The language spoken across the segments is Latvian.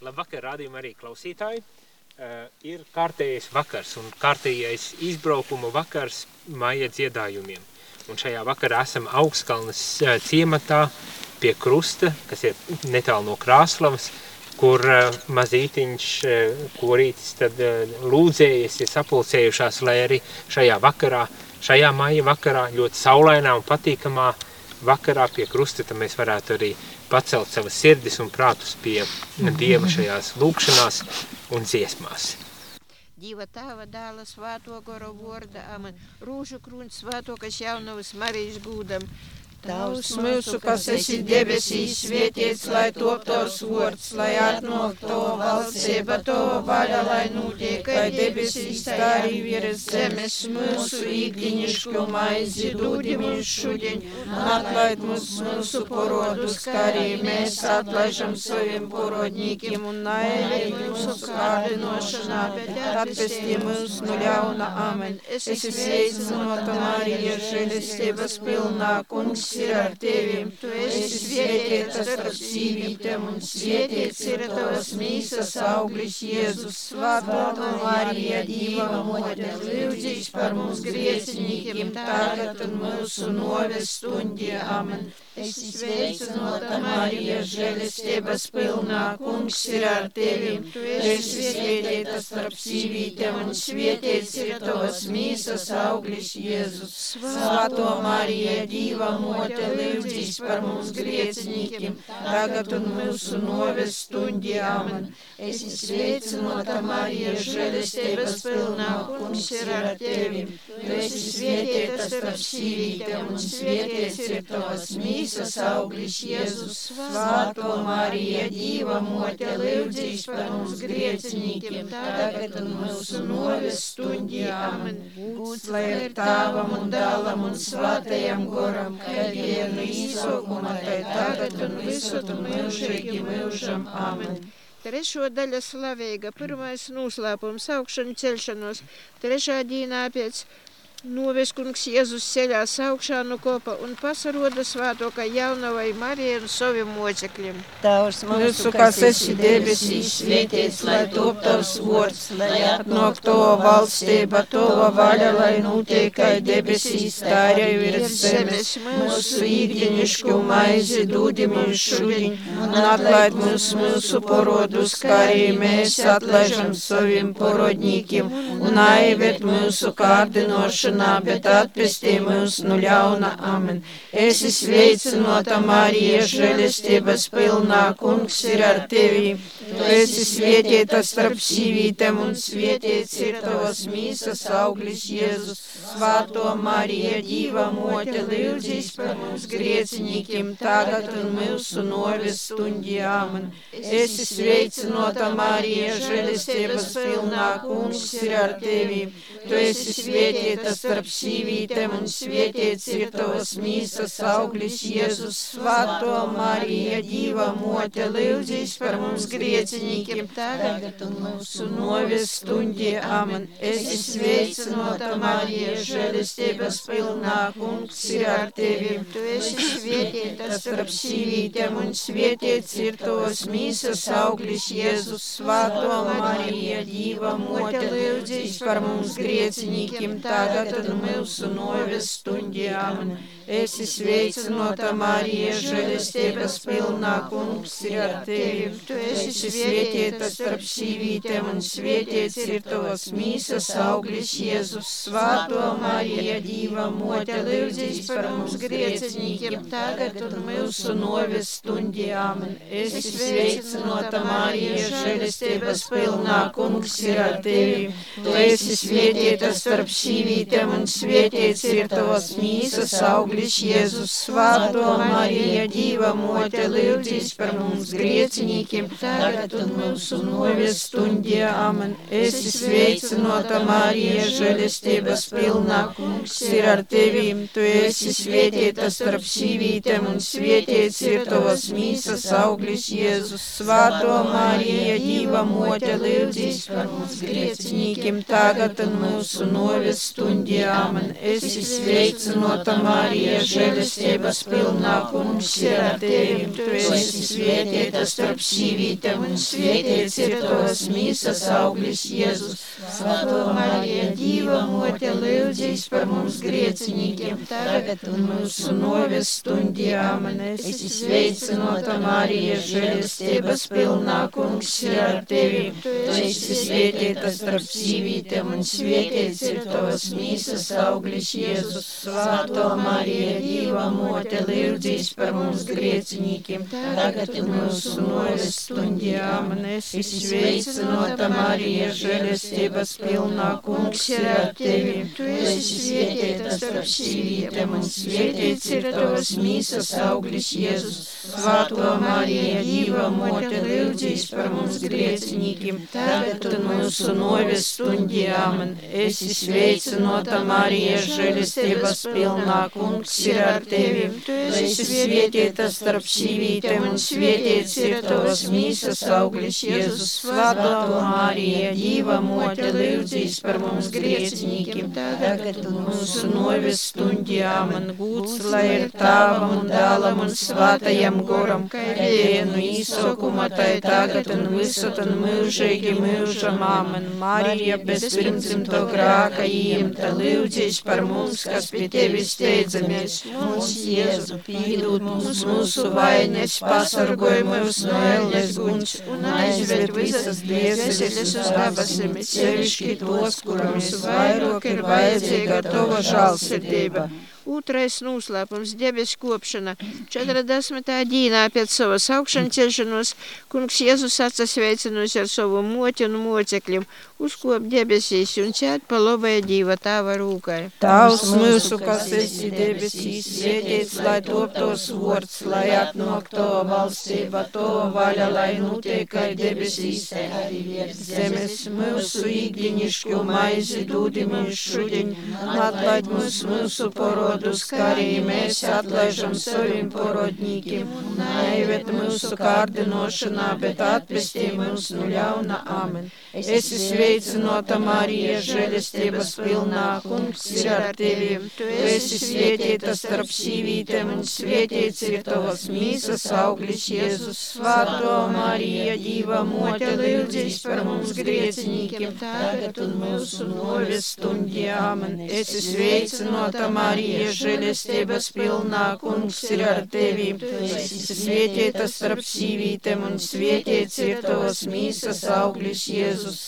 Labvakar, rādījuma arī klausītāji. Uh, ir kārtējais vakars un kārtējais izbraukuma vakars maija dziedājumiem. Un šajā vakarā esam augstkalnes uh, ciematā pie krusta, kas ir netālu no Krāslavas, kur uh, mazītiņš uh, korītis tad uh, lūdzējies, ir sapulcējušās, lai arī šajā vakarā, šajā maija vakarā, ļoti saulainā un patīkamā vakarā pie krusta, tad mēs varētu arī pacelt savas sirdis un prātus pie Dieva šajās lūkšanās un dziesmās. Dieva tēva dēla svēto gora vorda, amen. Rūžu krūns svēto, kas jaunavas Marijas gūdam, Tavs mūsu, kas esi debesīs, svētīts, lai top tavs vārds, lai atnāk to valstība, to vaļa, lai notiek, kā debesīs, tā arī virs zemes. Mūsu īkdiņišku maizi, dūdi mums šodien, atlaid mums mūsu porodus, kā arī mēs atlaižam saviem porodņīkiem, un naēļi mūsu kārdinošanā, bet atpestī mūs no ļauna, amen. Es esmu sveicināta Marija, žēlistības pilnā, kungs ir ar tevim, tu esi svētīts starp sīvītēm un svētīts ir tavas mīsas auglis Jēzus. Svētā Marija, Dieva mote, lūdzīs par mums griecinīkiem tagad un mūsu noves stundī. Amen. Es sveicināta Marija, žēlistības pilnā, kungs ir ar tevim, tu esi svētīta starp sīvītēm un svētīts ir tavas mīsas auglis Jēzus. Svētā Marija, Dieva mote, lūdzīs par mums griecinīkiem, tagad un mūsu noves stundī. Amen. Es sveicināta Marija, žēlistības pilnā, kungs ir ar tevim, tu esi svētīta starp sīvītēm un svētīts ir tavas mīsas auglis Jēzus, Svētā Marija, Dieva mote, lūdzīs par mums griecinīkiem, tagad un mūsu noves stundī. Amen. Gūts, lai ir tāvam un dālam un svētajam goram, kad dienu īsokuma, tai tagad un visur un mūžīgi mūžam. Amen. Trešo daļa slavīga, pirmais noslēpums, augšana celšanos, trešā dīnā pēc Noveskungs Jēzus ceļās augšā no kopa un pasaroda svēto, ka jaunavai Marija un saviem mocekļiem. Tavs mūsu, kas esi debesīs, svētīts, lai top tavs vārds, lai atnāk to valstība, to vaļa, lai notiek, kā debesīs, tā arī virs zemes. Mūsu īkdiņišku maizi dūdi mums šodien un atlaid mums mūsu porodus, kā arī mēs atlaižam saviem porodņīkiem un aivēt mūsu kārdinošanu lūgšanā, bet atpestī mūs no ļauna. Amen. Es sveicinota Marija, žēlestības pilnā, kungs ir ar tevi. Tu esi svētīta starp sīvītēm un svētīts ir tavas mīsas auglis Jēzus. Svāto Marija, Dīva mote, lūdzīs par mums griecinīkiem tagad un mūsu novis stundī. Amen. Es sveicinota Marija, žēlestības pilnā, kungs ir ar tevi. Tu esi svētīta starp sīvītēm un svētīts tavas mīsas auglis Jēzus. Svēto Marija, Dīva mote, lūdzīs par mums griecinīkiem tagad un mūsu novis stundī. Amen. Es sveicinota Marija, žēlistības pilnā, kungs ir ar tevi. Tu esi svētīta starp sīvītēm un svētīts ir tavas mīsas auglis Jēzus. Svēto Marija, Dīva mote, lūdzīs par mums griecinīkiem tagad un mūsu noves stundām. Esi sveicināta Marija, žēlestības pilnā kungs ir ar tevi. Tu esi svētīta starp sīvītēm un svētīts ir tavas mīsas auglis Jēzus. Svāto Marija, Dīva mote, lūdzīs par mums griecinīkiem tagad un mūsu noves stundām. Esi sveicināta Marija, žēlestības pilnā kungs ir ar tevi. Tu esi svētīta starp sīvītēm un svētīts ir tavas mīsas auglis Kristus Jēzus, Svētā Marija, Dieva mote, lūdzīs par mums griecinīkiem, tagad un mūsu novies stundī. Amen. Esi sveicinota Marija, žēlestības pilnā, kungs ir ar tevīm. Tu esi svētīta starp sīvītēm un svētīts ir tavas mīsas auglis Jēzus. Svētā Marija, Dieva mote, lūdzīs par mums griecinīkiem, tagad un mūsu novies stundī. Amen. Esi sveicinota Marija Marija, žēlestības pilnā kungs ir ar tevi. Tu esi svētīta starp sīvītēm un svētīts ir tavas mīsas auglis Jēzus. Svētā Marija, Dīva mote, lūdzīs par mums griecinīkiem, tagad un mūsu noves stundī. Amen. Esi sveicinota Marija, žēlestības pilnā kungs ir ar tevi. Tu esi svētīta starp sīvītēm un svētīts ir tavas mīsas auglis Jēzus. Svētā Marija, Dīva mote, lūdzīs par mums griecinīkiem, tagad un mūsu noves stundī. Amen. Esi sveicinota Marija, žēlestības pilnā kungs ir ar tevi. Tu esi svētīta starp sīvītēm un svētīts ir tavas mīsas auglis Jēzus. Svētā Marija, Dīva mote, lūdzīs par mums griecinīkiem, tagad un mūsu noves stundī. Amen. Esi sveicinota Marija, žēlestības pilnā kungs ir ar tevi. Tu esi svētīta starp sīvītēm un svētīts ir tavas mīsas auglis Jēzus. Svētā Marija, Dīva mote, lūdzīs par mums griecinīkiem, tagad un mūsu noves stundī. Amen. Gūts, lai ir tāvam un dēlam un svētajam goram, kā vienu īsokuma tai tagad un visur un mūžīgi mūžam. Amen. Marija bez pirmdzimto grāka īmta lūdzīs par mums, kas pie tevis steidzamies. Mūsu Jēzu pīdūt mums mūsu vainas, pasargoj mūs no elles guns un aizved visas dvēseles uz dabasim, sevišķi tos, kuram visvairāk ir vajadzīga tava žālsirdība. Otrais noslēpums - debesu kopšana. 40. dīnā pēc savas augšanas celšanos kungs Jēzus atsasveicinus ar savu moti un mocekļiem, uzkop debesīs un cēt pa labai Dīva tāva rūkai. Tavs mūsu, kas esi debesīs, svētīts, lai top tos vārds, lai atnāk to valstība, to vaļa, lai notiek kā debesīs, arī virs zemes. Mūsu īgdiņišķu maizi dūdimies šudiņ, atlaid mūs mūsu porodus, kā arī mēs atlaižam saviem porodņīkiem. Neived mūsu kārdinošanā, bet atpestī mūs no ļauna. Amen. Esi sveicinota Marija, žēlestības pilnā, kungs ir ar tevi. Tu esi svētīta starp sīvītēm un svētīts ir tavas mīsas auglis Jēzus. Svētā Marija, Dīva mote, lūdzīs par mums griecinīkiem, tagad un mūsu noves stundī. Amen. Esi sveicinota Marija, žēlestības pilnā, kungs ir ar tevi. Tu esi svētīta starp sīvītēm un svētīts ir tavas mīsas auglis Jēzus. Jēzus,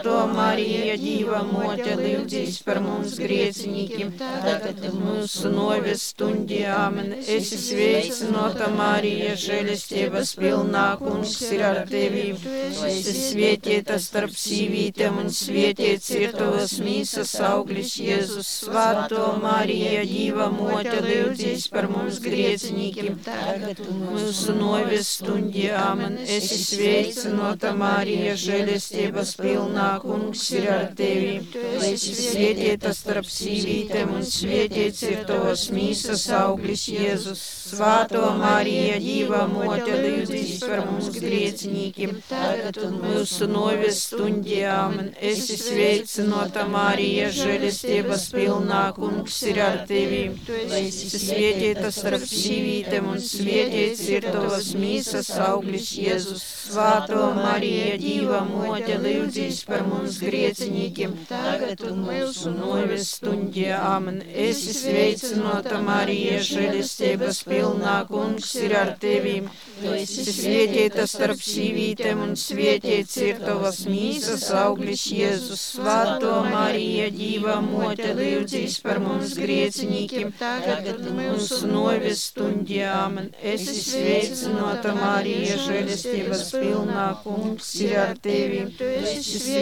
Svētā Marija, Dīva mote, lūdzīs par mums griecinīkiem, tagad mūsu noves stundī. Amen. Esi sveicinota Marija, žēlestības pilnā, kungs ir ar tevi. Tu esi svētīta starp sīvītēm un svētīts ir tavas mīsas auglis Jēzus. Svētā Marija, Dīva mote, lūdzīs par mums griecinīkiem, tagad mūsu noves stundī. Amen. Esi sveicinota Marija, žēlestības žēlstības pilnā kungs ir ar tevi. Tu esi svētīta starp sīvītēm un svētīts ir tavas mīsas auglis Jēzus. Svāto Marija, Dīva mote, lūdzīs par mums griecinīkiem, tagad un mūsu noves stundī. Amen. Esi sveicinota Marija, žēlstības pilnā kungs ir ar tevi. Tu esi svētīta starp sīvītēm un svētīts ir tavas mīsas auglis Jēzus. Svāto Marija, Dīva mote, lūdzīs par mums griecinīkiem, tagad un mūsu noves stundī. Amen. Esi sveicinota Marija, žēlstības pilnā kungs ir ar tevi. Tu esi svētīta starp sīvītēm un svētīts ir tavas mīsas auglis Jēzus. Svētā Marija, Dīva mote, lūdzīs par mums griecinīkiem, tagad un mūsu noves stundī. Amen. Esi sveicinota Marija, žēlstības pilnā kungs ir ar tevi. Tu esi svētīta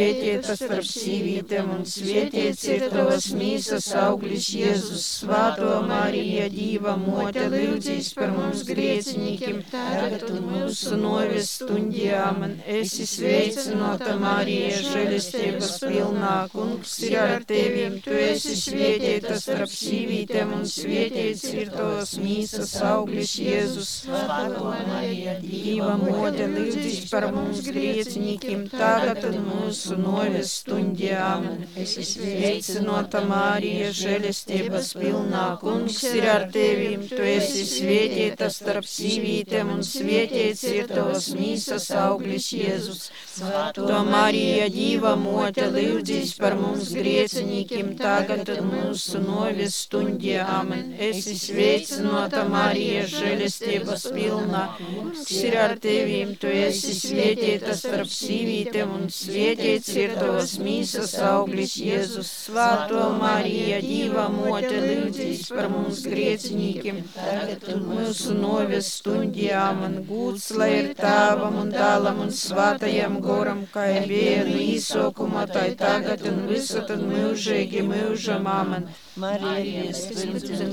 starp sīvītēm un svētīts ir tavas mīsas auglis Jēzus. Svētā Marija, Dīva mote, lūdzīs par mums griecinīkiem, tagad un mūsu noves stundī. Amen. Esi sveicinota Marija, žēlistības pilnā, kungs ir ar tevi. Tu esi svētīta starp sīvītēm un svietiets ir tos mīsas augļus Jēzus. Dīva mote līdzis par mums griecinīkim, tagad un mūsu noves stundjām. Sveicinota Mārija, žēlestības pilnā, kungs ir ar tevim, tu esi svietieta starp sīvītēm un svietiets ir tos mīsas augļus Jēzus. To Marija, Dīva mote, lūdzīs par mums griecinīkim, tagad un mūsu novis stundjā. Amen. Esi sveicinota Marija, žēlestības pilnā, kungs ir ar tevīm, tu esi svietieta starp sīvītēm un svietiets ir tavas mīsas auglis Jēzus. Svāto Marija, Dīva mote, lūdzīs par mums griecinīkiem, tagad un mūsu novis stundjā. Amen. Gūts, lai ir tāvam un dālam un svātajam goram, kā ir vienu īsokuma, tai tagad un visat un mūžīgi mūžam. Amen. Marijas,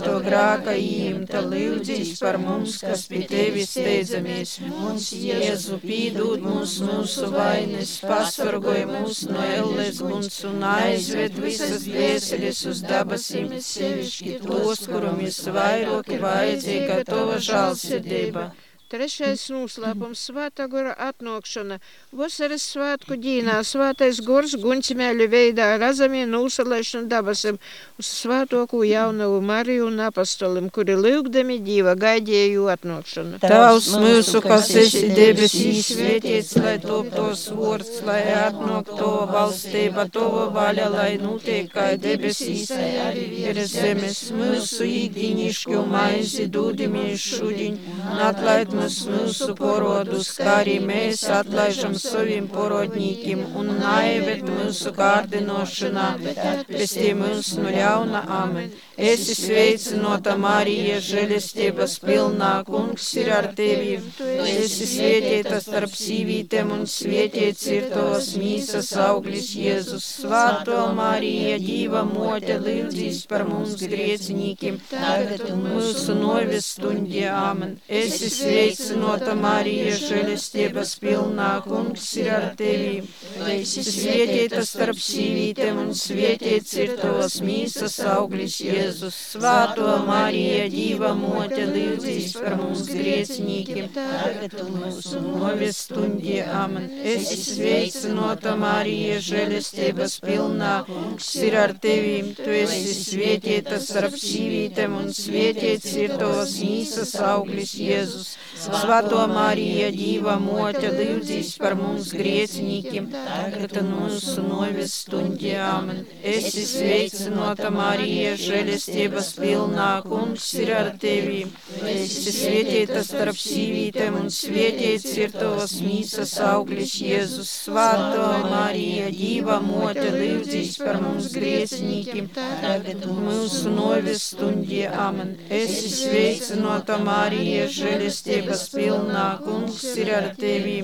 to grāka īmta lūdzīs par mums, kas pie tevis steidzamies. Mums Jēzu pīdūt mūs mūsu vainas, pasvargoja mūs no elles guns un aizved visas dvēseles uz dabasim, sevišķi tos, kurum visvairoki vajadzīga tova žālsirdība. Trešais noslēpums - svētā gora atnākšana. Vasaras svētku dīnā svētais gors guņcimēļu veidā razamie nūsalēšana dabasim uz svētoku jaunavu Mariju un apastolim, kuri lūgdami dīva gaidīju atnākšanu. Tavs mūsu, kas esi debesīs, svētīts, lai top tos vārds, lai atnāk to valstība, to vaļa, lai notiek kā debesīs, arī virs zemes. Mūsu īkdīnišķu maizi dūdimies šudiņ, atlaid mums mūsu porodus, kā arī mēs atlaižam saviem porodņīkiem, un naivēt mūsu kārdinošanā, bet atpestī mūs no ļauna amen. Esi sveicinota Marija, žēlestības pilnā, kungs ir ar tevi. Tu esi svētīta starp sīvītēm un svētīts ir tos mīsas auglis Jēzus. Svāto Marija, Dīva mote, līdzīs par mums griecinīkiem, tagad un mūsu novis stundie amen. Esi sveicinota Marija, žēlestības pilnā, kungs ir ar tevi. Tu esi svētīta starp sīvītēm un svētīts ir tos mīsas auglis Jēzus. Jēzus, Svēto Mariju, Dīva mote, līdzīs par mums griecinīkiem, tagad mūsu novis stundie, amen. Esi sveicinota Marija, žēlestības pilnā, kungs ir ar tevīm, tu esi svietieta starp sīvītēm un svietiets ir tos mīsas auglis Jēzus. Svēto Mariju, Dīva mote, līdzīs par mums griecinīkiem, tagad mūsu novis stundie, amen. Esi sveicinota Marija, žēlestības žēlestības pilnā, kungs ir ar tevi. Esi svētīta starp sīvītēm un svētīts ir tavas mīsas auglis Jēzus. Svāto Marija, Dīva mote, līdzīs par mums griecinīkim, tagad mūsu novis stundie amen. Esi sveicinota Marija, žēlestības pilnā, kungs ir ar tevi.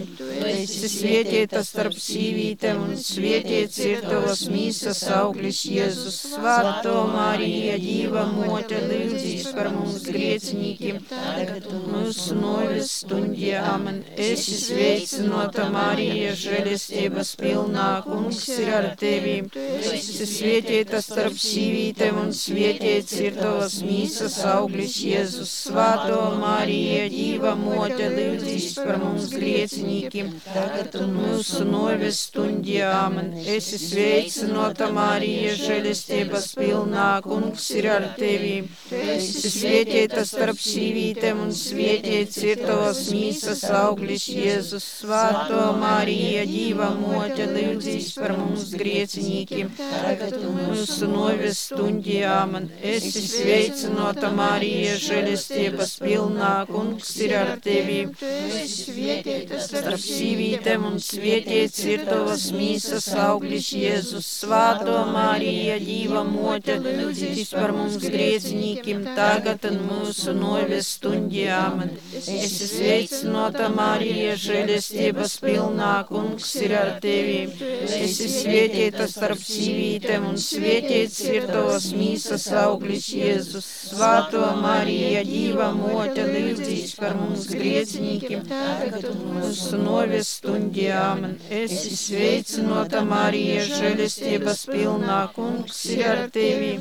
Esi svētīta starp sīvītēm un svētīts ir tavas mīsas auglis Jēzus. Svāto Marija, Dīva mote līdzīs par mums griecinīkiem, tagad mūsu novis stundie amen. Esi sveicinota Marija, žēlestības pilnā, kungs ir ar tevi. Esi svietieta starp sīvītēm un svietiets ir tavas mīsas auglis Jēzus. Svāto Marija, Dīva mote līdzīs par mums griecinīkiem, tagad mūsu novis stundie amen. Esi sveicinota Marija, žēlestības pilnā, kungs ir ar tevi. Tu esi svietieta starp sīvītēm un svietiets ir tavas mīsas auglis Jēzus. Svāto Marija, Dīva mote, lūdzīs par mums griecinīkiem, tagad mūsu novis stundijā man. Esi sveicinota Marija, žēlestības pilnā, kungs ir ar tevi. Tu esi svietieta starp sīvītēm un svietiets ir tavas mīsas auglis Jēzus. Svāto Marija, Dīva mote, lūdzīs par mums griecinīkim tagad un mūsu novis stundjām. Esi sveicinota Marija, žēlestības pilnā, kungs ir ar tevi. Esi svietieta starp sīvītēm un svietiets ir tavas mīsas auglis Jēzus. Svāto Marija, Dīva mote, līdzīs par mums griecinīkim tagad un mūsu novis stundjām. Esi sveicinota Marija, žēlestības pilnā, kungs ir ar tevi.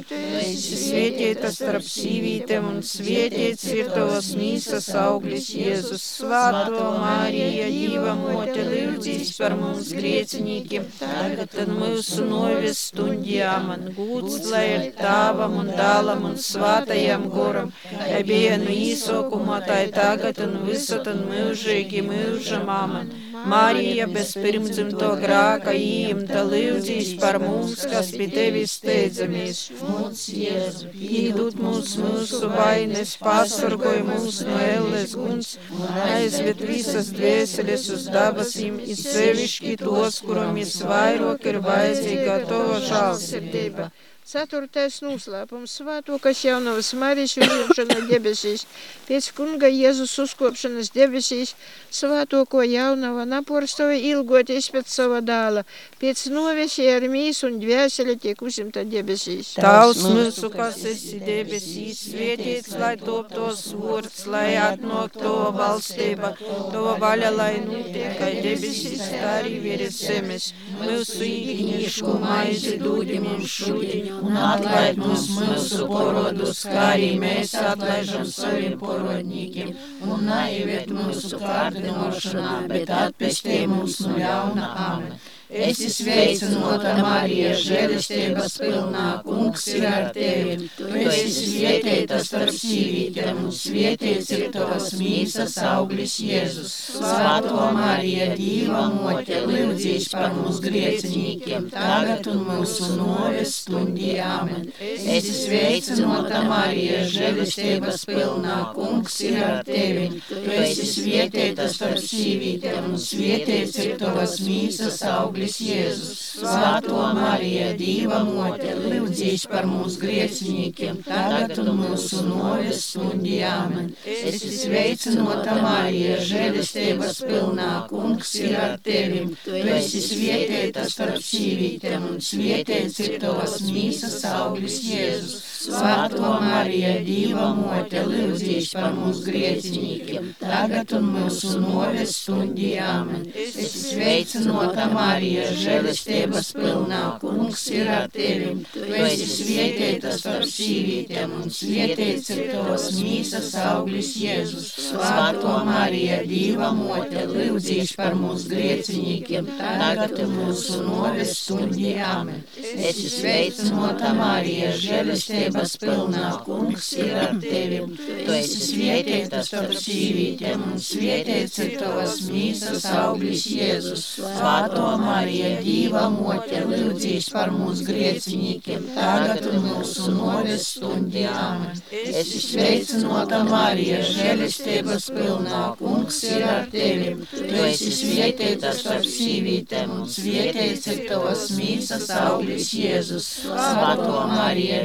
Esi esi svētīta starp sīvītēm un svētīts ir tavas mīsas auglis Jēzus. Svāto Marija, Dīva mote, lūdzīs par mums griecinīkiem, tagad un mūsu novis stundjām, un gūts, lai ir tāvam un dālam un svātajam goram, kā bija no īsokuma, tā ir tagad un visat un mūžīgi mūžam amen. Marija bez pirmdzimto grāka īmta lūdzīs par mums, kas pie tevis steidzamies. Mūs, Jēzu, Pīdūt mums mūsu vainas, pasargoj mūs no elles guns, un aizved visas dvēseles uz dabasīm, it sevišķi tos, kuram visvairāk ir vajadzīga tava žālsirdība. Ceturtais noslēpums - svētokas jaunavas Marijas uzņemšana debesīs. Pēc kunga Jēzus uzkopšanas debesīs svētoko jaunava naporstoja ilgoties pēc sava dāla. Pēc novesi ar mīs un dvēseli tiek uzimta debesīs. Tavs mūsu, kas esi debesīs, svētīts, lai top tos vārds, lai atnāk to valstība, to vaļa, lai notiek, kā debesīs, tā arī virs zemes. Mūsu īkņiešku maizi dūdi mums šodien, un atlaid mums mūsu porodus, kā arī mēs atlaižam saviem porodņīkiem, un neiviet mūsu kārdinošanā, bet atpestī mums no ļauna amen. Es sveicināta Marija, žēlistības pilnā, kungs ir ar tevi. Tu esi svietēta starp sīvītēm, un svietēts ir tavas mīsas auglis Jēzus. Svēto Marija, Dīva mote, lūdzīs par mums griecinīkiem, tagad un mūsu noves stundī amen. Es sveicināta Marija, žēlistības pilnā, kungs ir ar tevi. Tu esi svietēta starp sīvītēm, un svietēts ir tavas mīsas auglis auglis Jēzus. Svēto Marija, Dīva mote, lūdzīs par mūsu griecinīkiem, tagad un mūsu noves stundī amen. Es sveicinota Marija, žēlistības pilnā, kungs ir ar tevi. Tu esi svietietā starp sīvītēm, un svietiets ir tavas mīsas auglis Jēzus. Svēto Marija, Dīva mote, lūdzīs par mūsu griecinīkiem, tagad un mūsu noves stundī amen. Es sveicinota Marija. Žēlistības pilnā, kungs ir ar tevi. Tu esi svietietā starp sīvītēm, un svietiets ir tavas mīsas auglis Jēzus. Svēto Marija, Dīva mote, lūdzīs par mūsu griecinīkiem, tagad mūsu noves stundī amen. Esi sveicinota Marija, žēlistības pilnā, kungs ir ar tevi. Tu esi svietietā starp sīvītēm, un svietiets ir tavas mīsas auglis Jēzus. Svēto Marija. Dīva mote, lūdzīs par mūsu griecinīkiem, tagad un mūsu noves stundī. Amen. Es sveicinota Marija, žēlistības pilnā, kungs ir ar tevi. Tu esi svietietā starp sīvītēm, un svietiets ir tavas mīsas auglis Jēzus. Svēto Marija,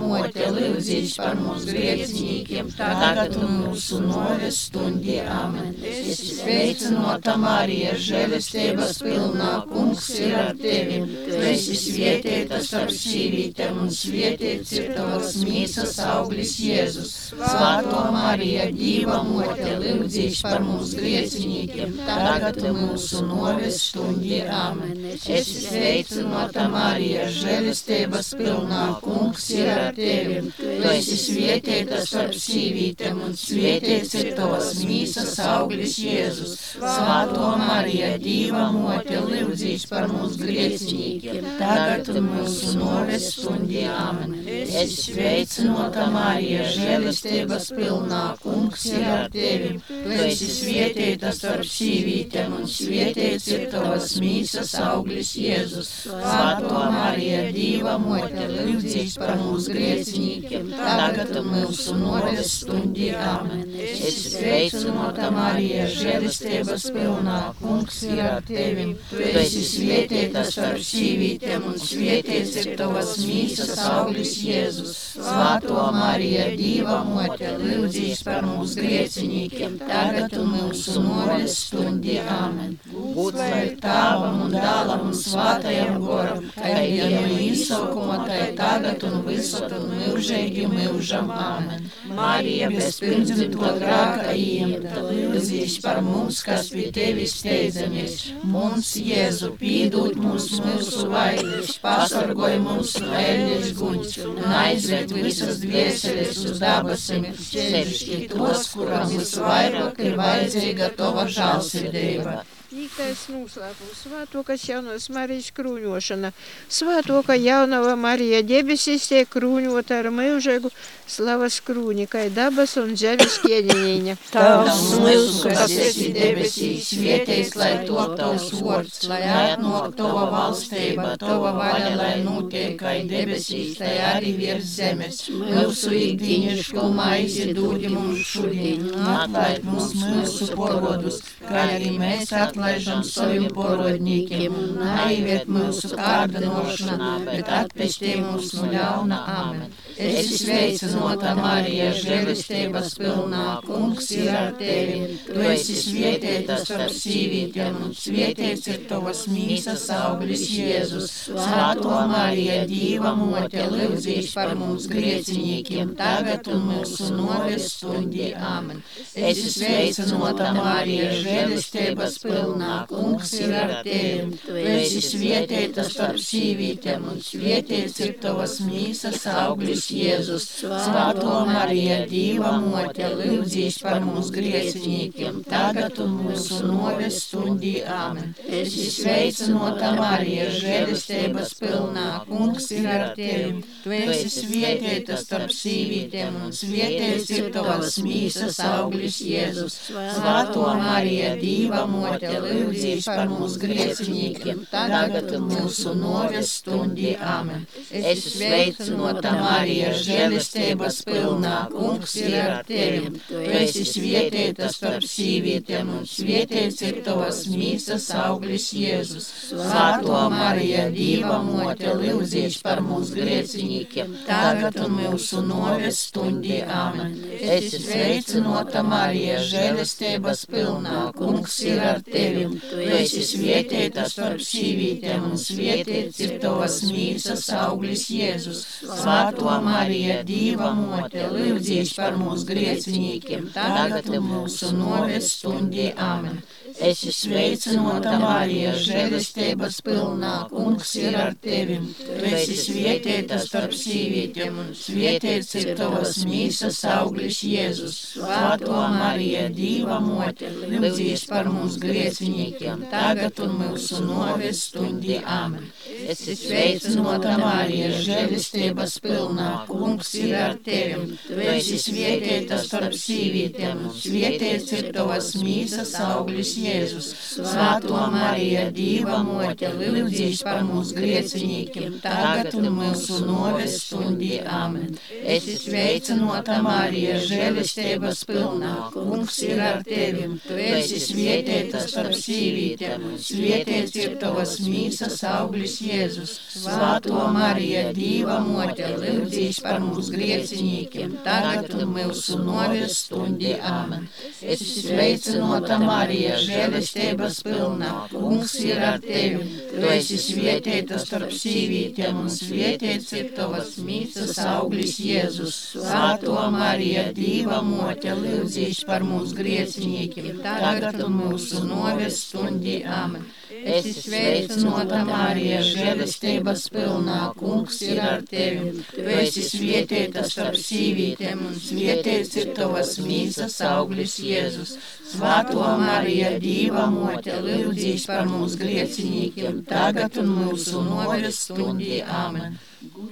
Dīva mote, lūdzīs par mūsu griecinīkiem, tagad un mūsu noves stundī. Amen. Es sveicinota Marija, žēlistības pilnā, kungs ir ar tevi. Tu esi svietietā starp sīvītēm, un svietiets ir tavas mīsas auglis Jēzus. Svēto Marija, Dīva mote, lūdzīs par mūsu griecinīkiem, tagad mūsu noves stundī. Amen. Es sveicinota Marija, žēlistības pilnā, kungs ir ar tevi. Tu esi svietietā starp sīvītēm, un svietiets ir tavas mīsas auglis Jēzus. Svēto Marija, Dīva mote, lūdzīs par mūsu grēciniekiem, tagad un mūsu noves stundī amen. Es sveicinota Marija, žēlistības pilnā, kungs ir ar tevi. Tu esi svietietā starp sīvītēm, un svietiets ir tavas mīsas auglis Jēzus. Svēto Marija, Dīva mote, lūdzīs par mūsu grēciniekiem, tagad un mūsu noves stundī amen. Es sveicinota Marija, žēlistības pilnā, kungs ir ar tevi. Tu esi svietietā starp sīvītēm, un svietiets ir tavas mīsas auglis Jēzus. Svāto Marija, Dīva mote, lūdzīs par mūsu griecinīkiem, tagad un mūsu noves stundī. Amen. Būt lai tāvam un dālam un svātajam goram, kā jau no īsokuma, tā tagad un visu tagad un mūžīgi mūžam. Āmen. Marija bez pirmdzimto grāka iemta, lūdzīs par mums, kas pie tevis steidzamies. Mums, Jēzu, pīdūt mums mūsu vainas, pasargoj mums no eļļas guņas un aizved visas dvieseles uz dabasiem, ceļšķi tos, kuram visvairāk ir vajadzīga tova žālsirdība. Nīktais noslēpums, svētokas jaunos Marijas krūņošana. Svētoka jaunava Marija debesīs tiek krūņota ar mūžīgu slavas krūņi, kā dabas un zemes ķieģiņa. Tavs mūsu, kas esi debesīs, vietējais, lai top tavs vārds, lai atnāk tava valstība, tava vaļa, lai notiek kā debesīs, tai arī virs zemes. Mūsu ikdienišķo maizi dod mums šodien, atlaid mums mūsu porodus, kā arī mēs atlaižam saviem porodņīkiem, un naiviet mūsu kārdinošanā, bet atpestī mūs no ļauna. Amen. Es sveicinota Marija, žēlistības pilnā, kungs ir ar tevi. Tu esi svietietā starp sīvītiem, un svietiets ir tavas mīsas auglis Jēzus. Svēto Marija, Dīva mote, lūdzīs par mums griecinīkiem, tagad un mūsu noves stundī. Amen. Es sveicinota Marija, žēlistības pilnā, kungs ir ar tevi. Tu esi svietietā starp sīvītiem, un svietiets ir tavas mīsas auglis Jēzus. Svēto Marija, Dīva mote, lūdzīs par mums griecinīkiem, tagad un mūsu noves stundī. Āmen. Es sveicinota Marija, žēlistības pilnā, kungs ir ar tevi. Tu esi svietietā starp sīvītiem, un svietiets ir tavas mīsas auglis Jēzus. Svēto Marija, Dīva mote, lūdzīs par mums griecinīkiem, tagad mūsu noves stundī. Āmen. Es sveicinota Marija, žēlistības pilnā, kungs ir ar tevi. Tu esi svietietā starp sīvītiem, un svietiets ir tavas mīsas auglis Jēzus. Svēto Marija, Dīva mote, lūdzīs par mums griecinīkiem, tagad mūsu noves stundī. Āmen. Es sveicinota Marija, žēlistības pilnā, kungs ir ar tevi. Tu esi svietietā starp sīvītiem, un svietiets ir tavas mīsas auglis Jēzus. Svēto Marija, Dīva mote, lūdzīs par mums griecinīkiem, tagad mūsu noves stundī. Āmen. Es sveicinota Marija, žēlistības pilnā, kungs ir ar tevi. Tu esi svietietā starp sīvītiem, un svietiets ir tavas mīsas auglis Jēzus. Svēto Marija, Dīva mote, lūdzīs par mums griecinīkiem, tagad un mūsu noves stundī. Āmen. Es sveicinota Marija, žēlistības pilnā, kungs ir ar tevi. Tu esi svietietā starp sīvītiem, un svietiets ir tavas mīsas auglis Jēzus. Svēto Marija, Dīva mote, lūdzīs par mums griecinīkiem, tagad un mūsu noves stundī. Āmen. Es sveicinota Marija, žēlistības pilnā, kungs ir ar tevi. Tu esi svietietā starp sīvītiem, un svietiets ir tavas mīsas auglis Jēzus. Svēto Marija, Dīva mote, lūdzīs par mums griecinīkiem, tagad un mūsu noves stundī. Āmen. Es sveicinota Marija, žēlistības pilnā, kungs ir ar tevi. Tu esi svietietā starp sīvītiem, un svietiets ir tavas mīsas auglis Jēzus. Svēto Marija, Dīva mote, lūdzīs par mums griecinīkiem, tagad un mūsu noves stundī. Āmen. Es sveicinota Marija, žēlistības pilnā, kungs ir ar tevi. Tu esi svietietā starp sīvītiem, un svietiets ir tavas mīsas auglis Jēzus. Svēto Marija, Dīva mote, lūdzīs par mums griecinīkiem, tagad un mūsu noves stundī. Āmen.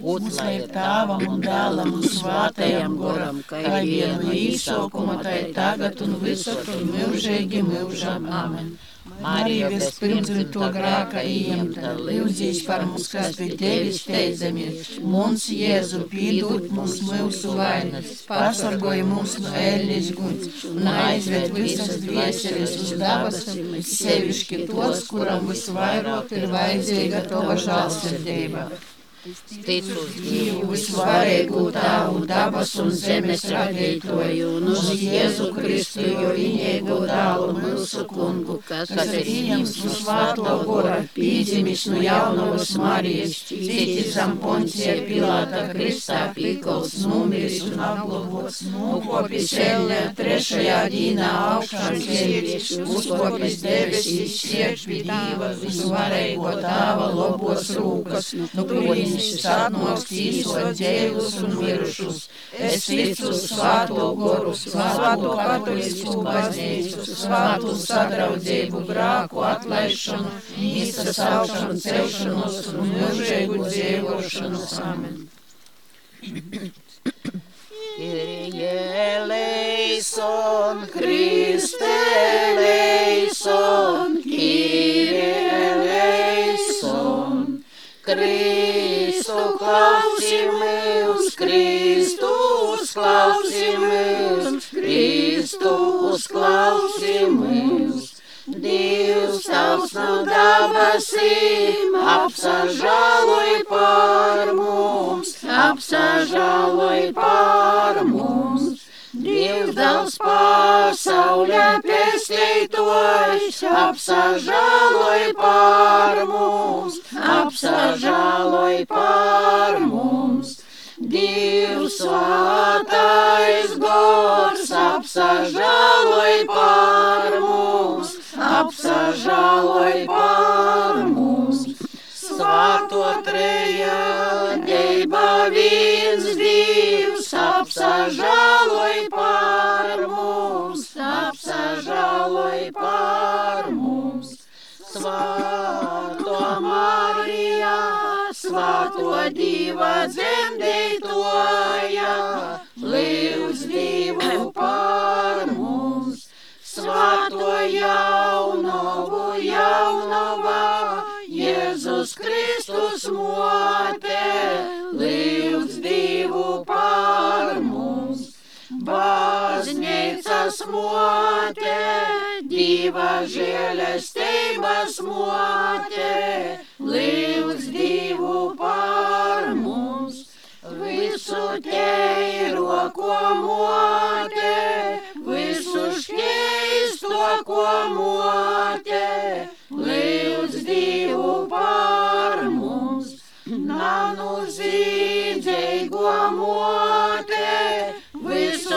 Gods lai ir tāvam un dēlam un svātajam goram, kā vienu īsokuma, tai tagad un visur un mūžīgi mūžam. Āmen. Marija vispirmdzimto grāka ieņemta, lūdzīs par mums, kas pie tevis steidzamies. Mums, Jēzu, pīdūt mums mūsu vainas, pasargoja mūs no ēļas guns un aizved visas dvieseles uz dabas, sevišķi tos, kuram visvairāk ir vajadzīga tava žālsirdība. Ticu uz Dievu visvarīgu Tēvu, dabas un zemes radītoju, un uz Jēzu Kristu, jo viņēgu dālu mūsu kungu, kas ir ieņems no svāto gora, pīdzimis no jaunavas Marijas, cītis zem poncija Pilāta Kristā, pīkols, numiris un apglavots, nokopis ellē, trešajā dīnā augšām cēlies, uzkopis debesīs, siež pie Dieva visvarīgo Tēva lobos rūkas, no kurienes atnoks īsot dzēlus un mirušus. Es ticu svāto goru, svāto katolisku baznīcu, svātu sadraudzību, grāku atlaišanu, mīstas augšanu, celšanos un mūžīgu dzīvošanu. Amen. Kyrie eleison, Christe eleison, klausimies, Kristus klausimies, Kristus klausimies. Dievs tavs no dabasīm apsažāloj par mums, apsažāloj par mums. Dievs daudz pasaulē pestītojs, apsažāloj par mums, apsažāloj par mums. Dievs svātais gors, apsažāloj par mums, apsažāloj par mums. Svāto trejādība viens divs, apsažāloj svāto diva dzemdētoja, līdz divu par mums. Svāto jaunovu jaunovā, Jēzus Kristus mote, līdz divu par mums. Baznīcas mote, diva žēlestības mote, līdz divu par mums. Visu teiro, ko mote, visu šķīsto, ko mote, līdz divu par mums. Nanu zīdzīgo mote, visot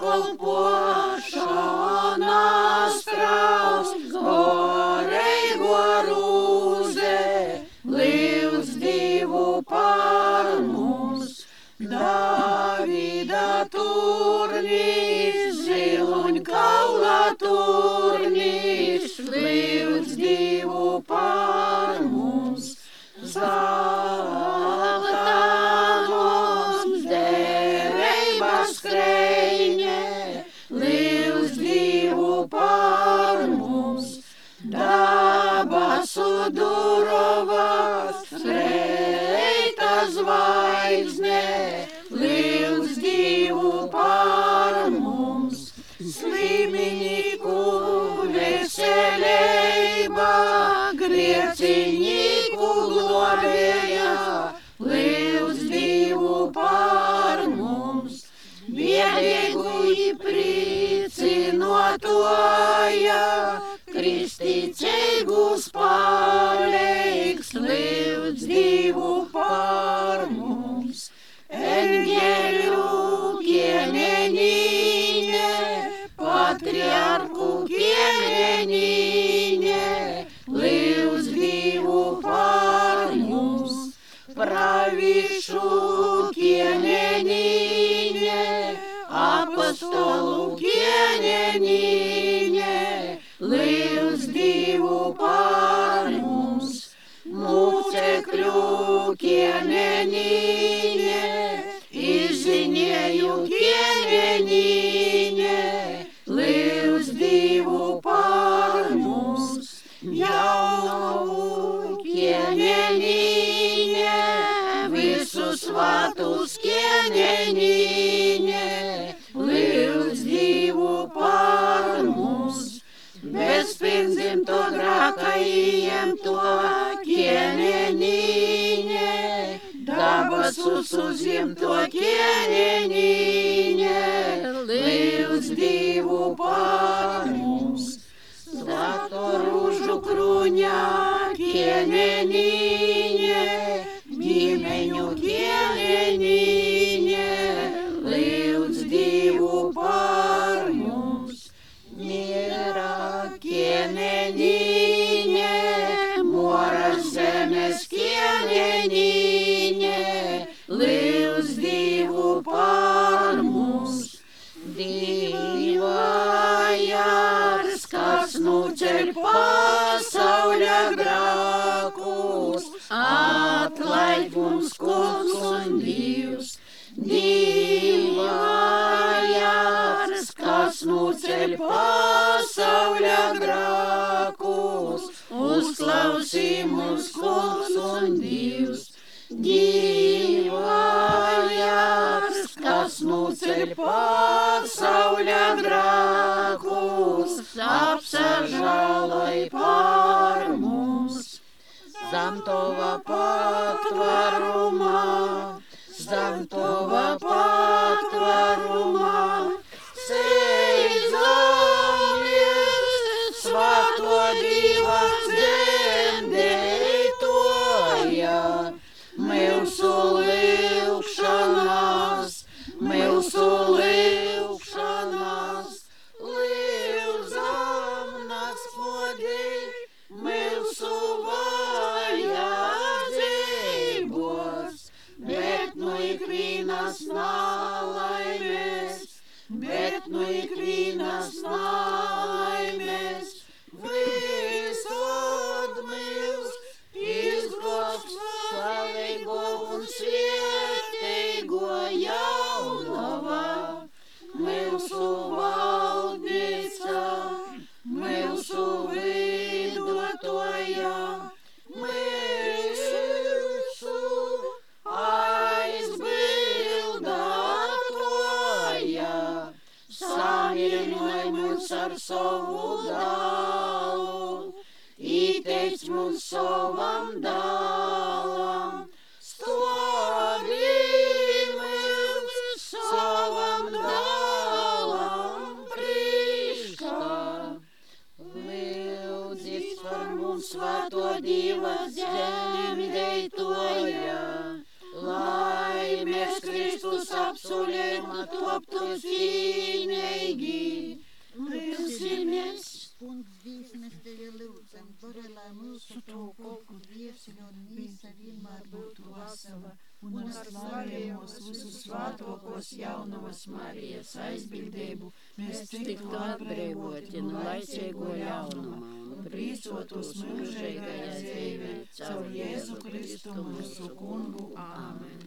divu kalpošanās Meņu ķēniņi. lai mums kungs un divs, divājās, kas mūceļ pasaulē grākus, uzklausī mums kungs un divs, divājās, kas mūceļ pasaulē grākus, apsažaloj par mums. Замтова патварума, Замтова патварума, Сын. dod, lai mūsu to koku dievsiņu un mīsa vienmēr būtu vasala, un ar slavējumos visu svātokos jaunavas Marijas aizbildību mēs tiktu atbrīvoti no laicīgo ļaunuma un priecotos mūžīgajā dzīvē caur Jēzu Kristu mūsu kungu. Āmen!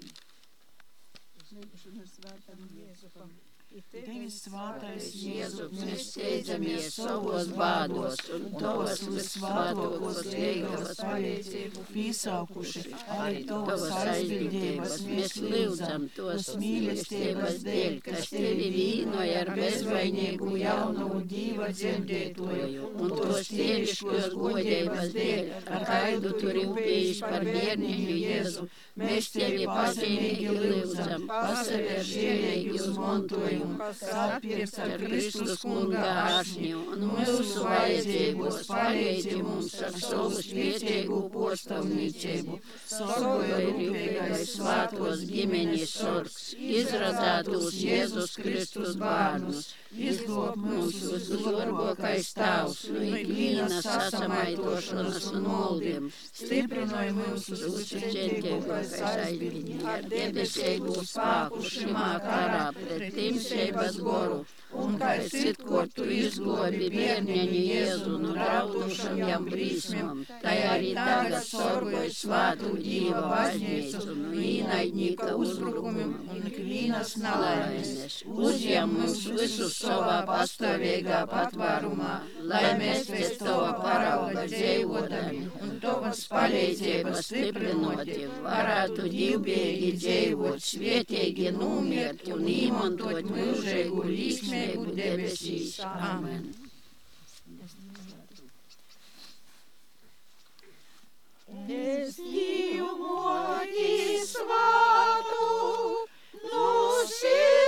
Zinu, šim ir svētam Jēzupam. Tevis svātais Jēzu, mēs steidzamies savos bādos un tavas visvētākos liegavas palīdzību piesaukuši, arī tavas aizbildības. mēs lūdzam tos mīlestības dēļ, kas tevi vīnoja ar bezvainīgu jaunu dīva dzirdētoju. un tos tieviškos godības dēļ, ar kaidu turi upējis par bērniņu Jēzu. Mēs tevi pazīmīgi lūdzam, pasaver žēlīgi uz montojumu, sapirkt ar Kristus kunga āršņu un mūsu vajadzībos palīdzi mums ar savu spēcīgu postāvniecību. Saglabājot svātos ģimeņas sorgs, izradzētos Jēzus Kristus bērnus. Izglāb mums vislabākais tavs no ikvienas sasamaitošanas un moldiem. Stiprināj mūsu uzticētīgākais aizbildņi ar debesīgu spēku šimā karā pret tīmsības goru. Un kā citkot tu izglobi bērniņu Jēzu no graudušam jam brīsmam, tai arī tagad sorgoja svātu Dīva baznīcu no īnaidņīka uzbrukumiem un ikvienas nalaimes. Uzņem mums visus savā pastāvīgā patvērumā, lai mēs pēc tava parauga dzīvodami un tavas palīdzības stiprinoti varētu divbīgi dzīvot, svietīgi numirt un īmantot mūžīgu līksmīgu debesīs. Amen. Es Dievu moti svātu, no sirds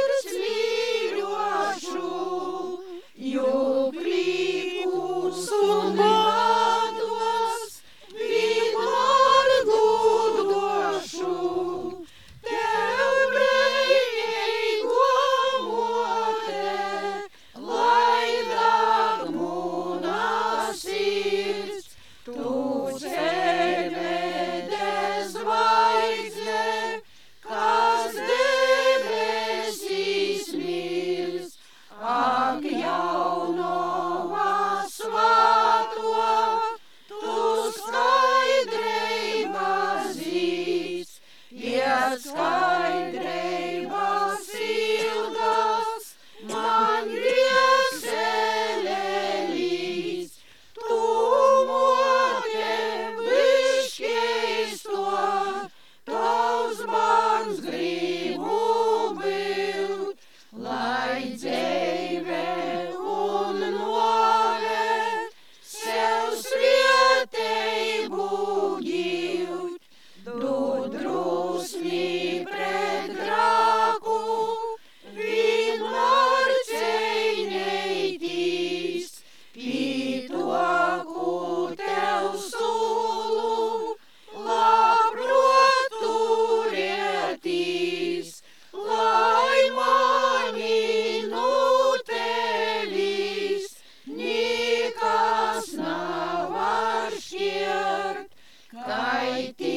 mighty.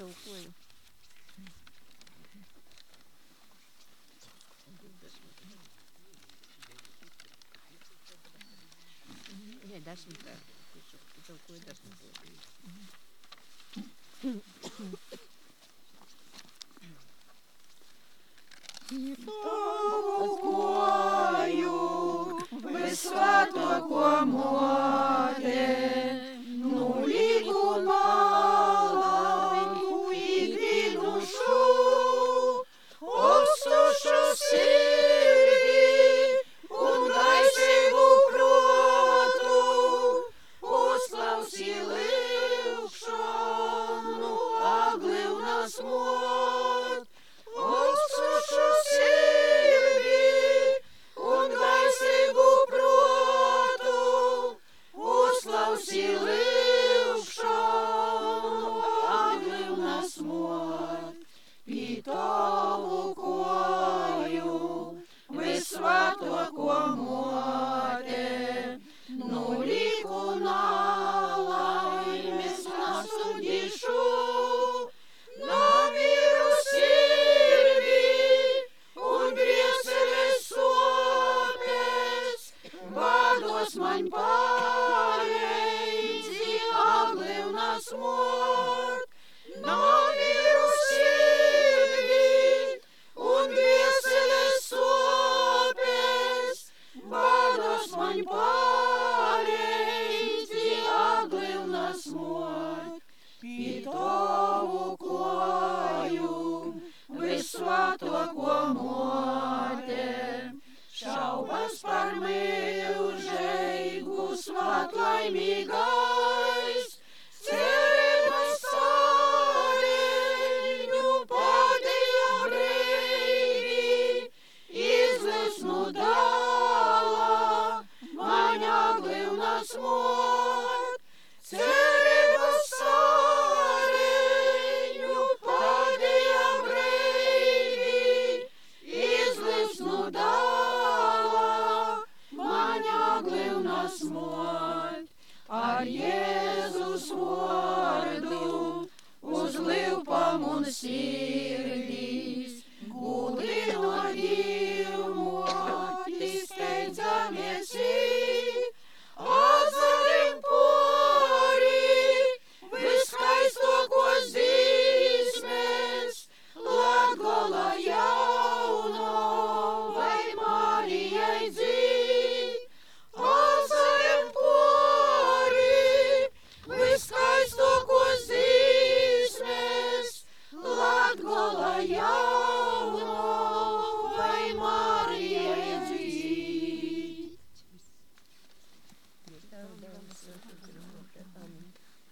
это уходит. Не, дашь мне так. Это уходит, дашь мне Святого моря. climb me, go. See.